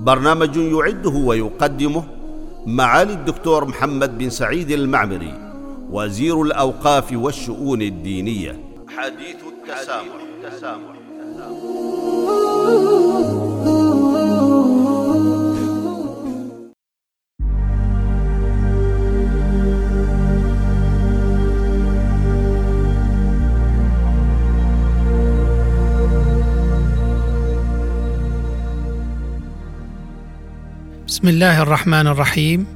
برنامج يعده ويقدمه معالي الدكتور محمد بن سعيد المعمري وزير الأوقاف والشؤون الدينية حديث التسامح, التسامح. بسم الله الرحمن الرحيم.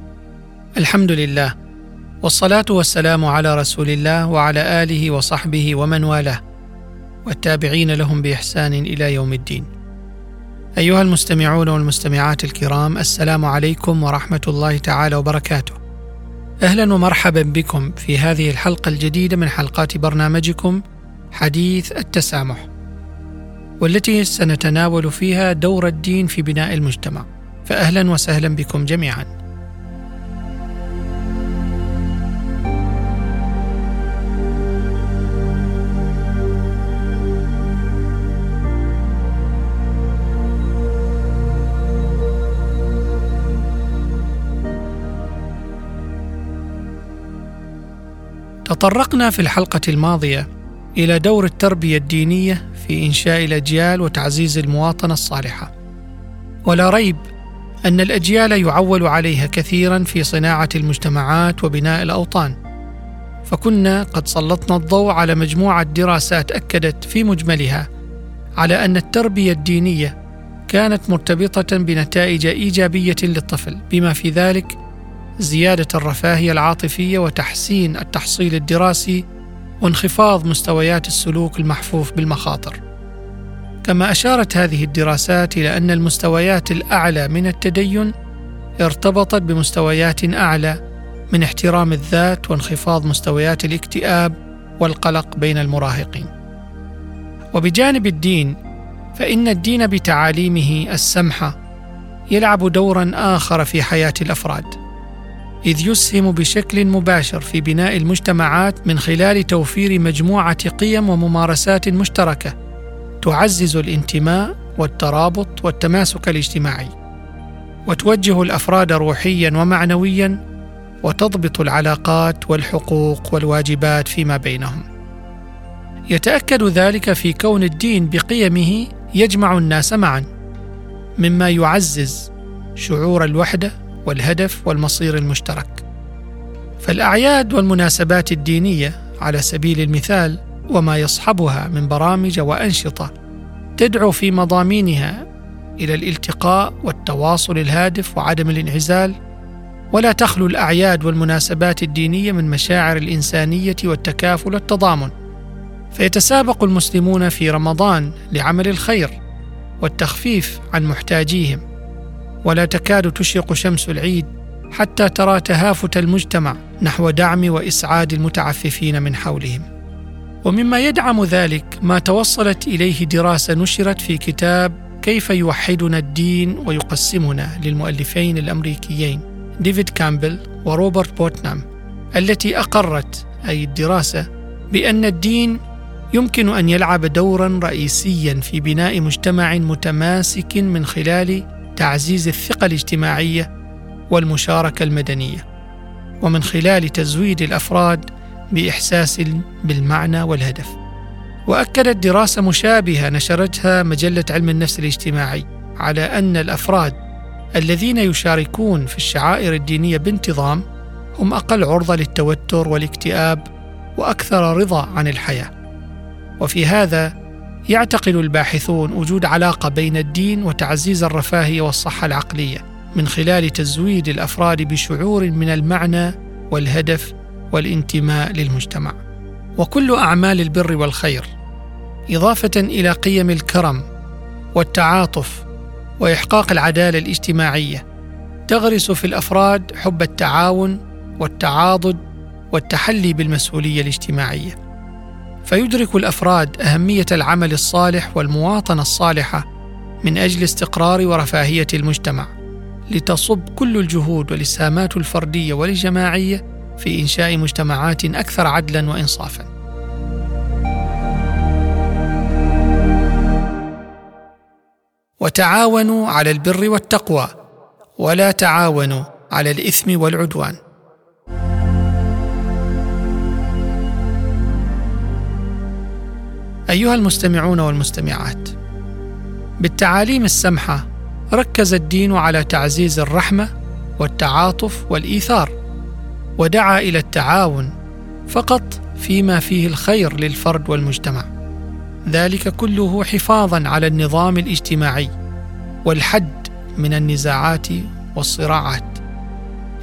الحمد لله والصلاة والسلام على رسول الله وعلى آله وصحبه ومن والاه والتابعين لهم بإحسان إلى يوم الدين. أيها المستمعون والمستمعات الكرام السلام عليكم ورحمة الله تعالى وبركاته. أهلا ومرحبا بكم في هذه الحلقة الجديدة من حلقات برنامجكم حديث التسامح والتي سنتناول فيها دور الدين في بناء المجتمع. فاهلا وسهلا بكم جميعا. تطرقنا في الحلقة الماضية إلى دور التربية الدينية في إنشاء الأجيال وتعزيز المواطنة الصالحة ولا ريب أن الأجيال يعول عليها كثيرا في صناعة المجتمعات وبناء الأوطان. فكنا قد سلطنا الضوء على مجموعة دراسات أكدت في مجملها على أن التربية الدينية كانت مرتبطة بنتائج إيجابية للطفل بما في ذلك زيادة الرفاهية العاطفية وتحسين التحصيل الدراسي وانخفاض مستويات السلوك المحفوف بالمخاطر. كما أشارت هذه الدراسات إلى أن المستويات الأعلى من التدين ارتبطت بمستويات أعلى من احترام الذات وانخفاض مستويات الاكتئاب والقلق بين المراهقين. وبجانب الدين فإن الدين بتعاليمه السمحه يلعب دورا آخر في حياة الأفراد إذ يسهم بشكل مباشر في بناء المجتمعات من خلال توفير مجموعة قيم وممارسات مشتركة تعزز الانتماء والترابط والتماسك الاجتماعي وتوجه الأفراد روحيا ومعنويا وتضبط العلاقات والحقوق والواجبات فيما بينهم. يتأكد ذلك في كون الدين بقيمه يجمع الناس معا مما يعزز شعور الوحدة والهدف والمصير المشترك. فالأعياد والمناسبات الدينية على سبيل المثال وما يصحبها من برامج وأنشطة تدعو في مضامينها إلى الالتقاء والتواصل الهادف وعدم الانعزال ولا تخلو الأعياد والمناسبات الدينية من مشاعر الإنسانية والتكافل والتضامن. فيتسابق المسلمون في رمضان لعمل الخير والتخفيف عن محتاجيهم ولا تكاد تشرق شمس العيد حتى ترى تهافت المجتمع نحو دعم وإسعاد المتعففين من حولهم. ومما يدعم ذلك ما توصلت إليه دراسة نشرت في كتاب كيف يوحدنا الدين ويقسمنا للمؤلفين الأمريكيين ديفيد كامبل وروبرت بوتنام التي أقرت أي الدراسة بأن الدين يمكن أن يلعب دورا رئيسيا في بناء مجتمع متماسك من خلال تعزيز الثقة الاجتماعية والمشاركة المدنية ومن خلال تزويد الأفراد بإحساس بالمعنى والهدف. وأكدت دراسة مشابهة نشرتها مجلة علم النفس الاجتماعي على أن الأفراد الذين يشاركون في الشعائر الدينية بانتظام هم أقل عرضة للتوتر والاكتئاب وأكثر رضا عن الحياة. وفي هذا يعتقد الباحثون وجود علاقة بين الدين وتعزيز الرفاهية والصحة العقلية من خلال تزويد الأفراد بشعور من المعنى والهدف والانتماء للمجتمع. وكل أعمال البر والخير إضافة إلى قيم الكرم والتعاطف وإحقاق العدالة الاجتماعية تغرس في الأفراد حب التعاون والتعاضد والتحلي بالمسؤولية الاجتماعية. فيدرك الأفراد أهمية العمل الصالح والمواطنة الصالحة من أجل استقرار ورفاهية المجتمع لتصب كل الجهود والإسهامات الفردية والجماعية في إنشاء مجتمعات أكثر عدلا وانصافا. وتعاونوا على البر والتقوى ولا تعاونوا على الإثم والعدوان. أيها المستمعون والمستمعات بالتعاليم السمحة ركز الدين على تعزيز الرحمة والتعاطف والإيثار. ودعا إلى التعاون فقط فيما فيه الخير للفرد والمجتمع. ذلك كله حفاظا على النظام الاجتماعي والحد من النزاعات والصراعات.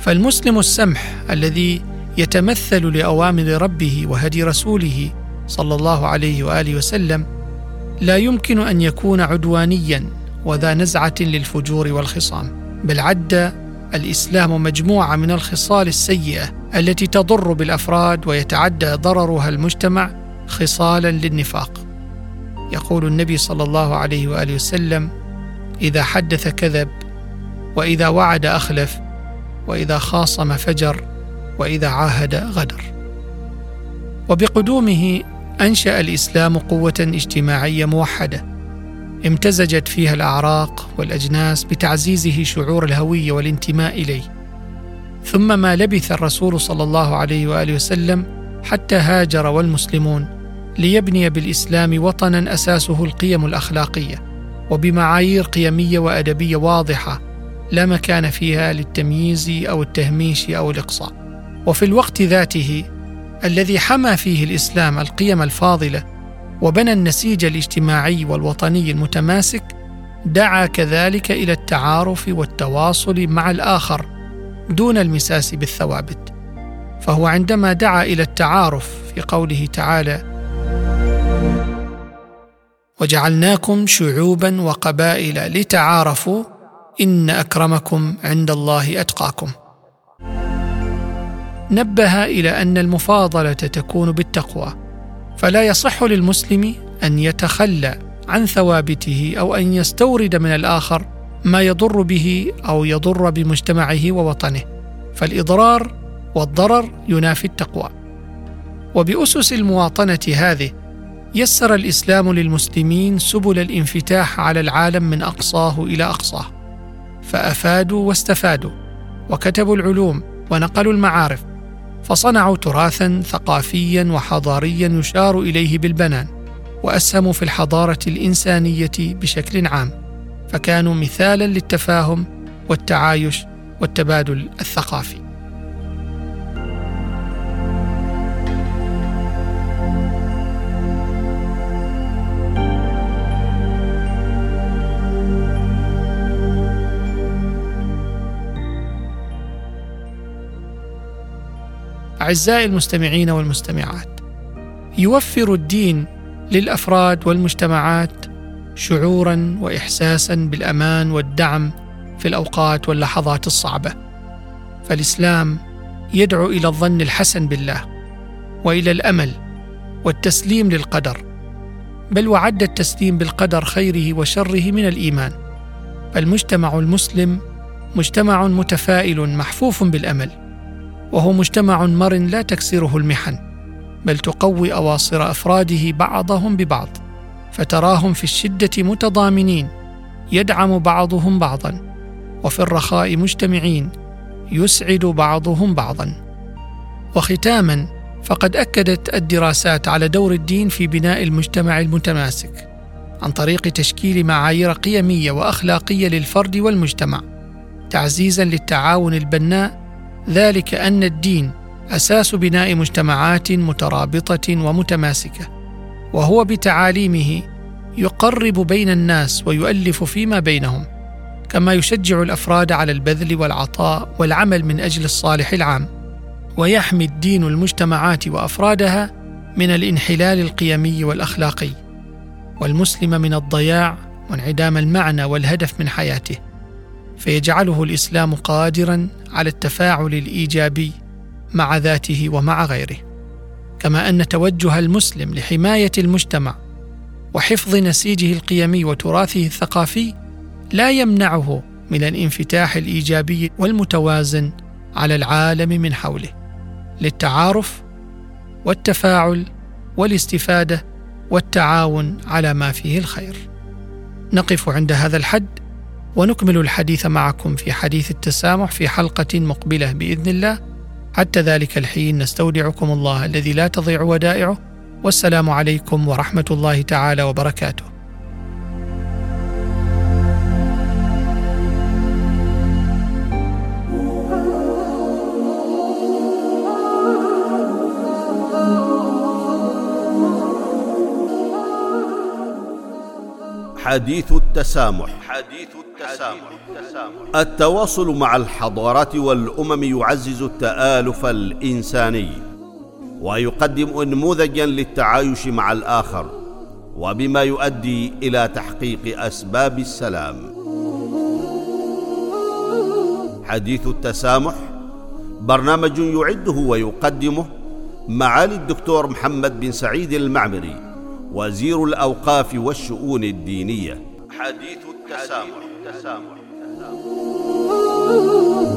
فالمسلم السمح الذي يتمثل لأوامر ربه وهدي رسوله صلى الله عليه وآله وسلم لا يمكن أن يكون عدوانيا وذا نزعة للفجور والخصام بل عد الإسلام مجموعة من الخصال السيئة التي تضر بالأفراد ويتعدى ضررها المجتمع خصالا للنفاق. يقول النبي صلى الله عليه وآله وسلم إذا حدث كذب وإذا وعد أخلف وإذا خاصم فجر وإذا عاهد غدر. وبقدومه أنشأ الإسلام قوة اجتماعية موحدة. امتزجت فيها الأعراق والأجناس بتعزيزه شعور الهوية والانتماء إليه. ثم ما لبث الرسول صلى الله عليه وآله وسلم حتى هاجر والمسلمون ليبني بالإسلام وطنا أساسه القيم الأخلاقية وبمعايير قيمية وأدبية واضحة لا مكان فيها للتمييز أو التهميش أو الإقصاء. وفي الوقت ذاته الذي حمى فيه الإسلام القيم الفاضلة وبنى النسيج الاجتماعي والوطني المتماسك دعا كذلك إلى التعارف والتواصل مع الآخر دون المساس بالثوابت. فهو عندما دعا إلى التعارف في قوله تعالى وجعلناكم شعوبا وقبائل لتعارفوا إن أكرمكم عند الله أتقاكم. نبه إلى أن المفاضلة تكون بالتقوى. فلا يصح للمسلم أن يتخلى عن ثوابته أو أن يستورد من الآخر ما يضر به أو يضر بمجتمعه ووطنه فالإضرار والضرر ينافي التقوى. وبأسس المواطنة هذه يسر الإسلام للمسلمين سبل الانفتاح على العالم من أقصاه إلى أقصاه فأفادوا واستفادوا وكتبوا العلوم ونقلوا المعارف فصنعوا تراثا ثقافيا وحضاريا يشار إليه بالبنان وأسهموا في الحضارة الإنسانية بشكل عام فكانوا مثالا للتفاهم والتعايش والتبادل الثقافي. أعزائي المستمعين والمستمعات يوفر الدين للأفراد والمجتمعات شعورا واحساسا بالأمان والدعم في الأوقات واللحظات الصعبة. فالإسلام يدعو إلى الظن الحسن بالله وإلى الأمل والتسليم للقدر بل وعد التسليم بالقدر خيره وشره من الإيمان. فالمجتمع المسلم مجتمع متفائل محفوف بالأمل. وهو مجتمع مرن لا تكسره المحن بل تقوي أواصر أفراده بعضهم ببعض فتراهم في الشدة متضامنين يدعم بعضهم بعضا وفي الرخاء مجتمعين يسعد بعضهم بعضا. وختاما فقد أكدت الدراسات على دور الدين في بناء المجتمع المتماسك عن طريق تشكيل معايير قيمية وأخلاقية للفرد والمجتمع تعزيزا للتعاون البناء ذلك أن الدين أساس بناء مجتمعات مترابطة ومتماسكة وهو بتعاليمه يقرب بين الناس ويؤلف فيما بينهم كما يشجع الأفراد على البذل والعطاء والعمل من أجل الصالح العام ويحمي الدين المجتمعات وأفرادها من الانحلال القيمي والأخلاقي والمسلم من الضياع وانعدام المعنى والهدف من حياته. فيجعله الإسلام قادرا على التفاعل الإيجابي مع ذاته ومع غيره كما أن توجه المسلم لحماية المجتمع وحفظ نسيجه القيمي وتراثه الثقافي لا يمنعه من الانفتاح الإيجابي والمتوازن على العالم من حوله للتعارف والتفاعل والاستفادة والتعاون على ما فيه الخير. نقف عند هذا الحد. ونكمل الحديث معكم في حديث التسامح في حلقة مقبلة بإذن الله. حتى ذلك الحين نستودعكم الله الذي لا تضيع ودائعه. والسلام عليكم ورحمة الله تعالى وبركاته. حديث التسامح. حديث التسامح. التواصل مع الحضارات والأمم يعزز التآلف الإنساني ويقدم نموذجا للتعايش مع الآخر وبما يؤدي إلى تحقيق أسباب السلام. حديث التسامح برنامج يعده ويقدمه معالي الدكتور محمد بن سعيد المعمري. وزير الأوقاف والشؤون الدينية حديث التسامح, التسامح. التسامح.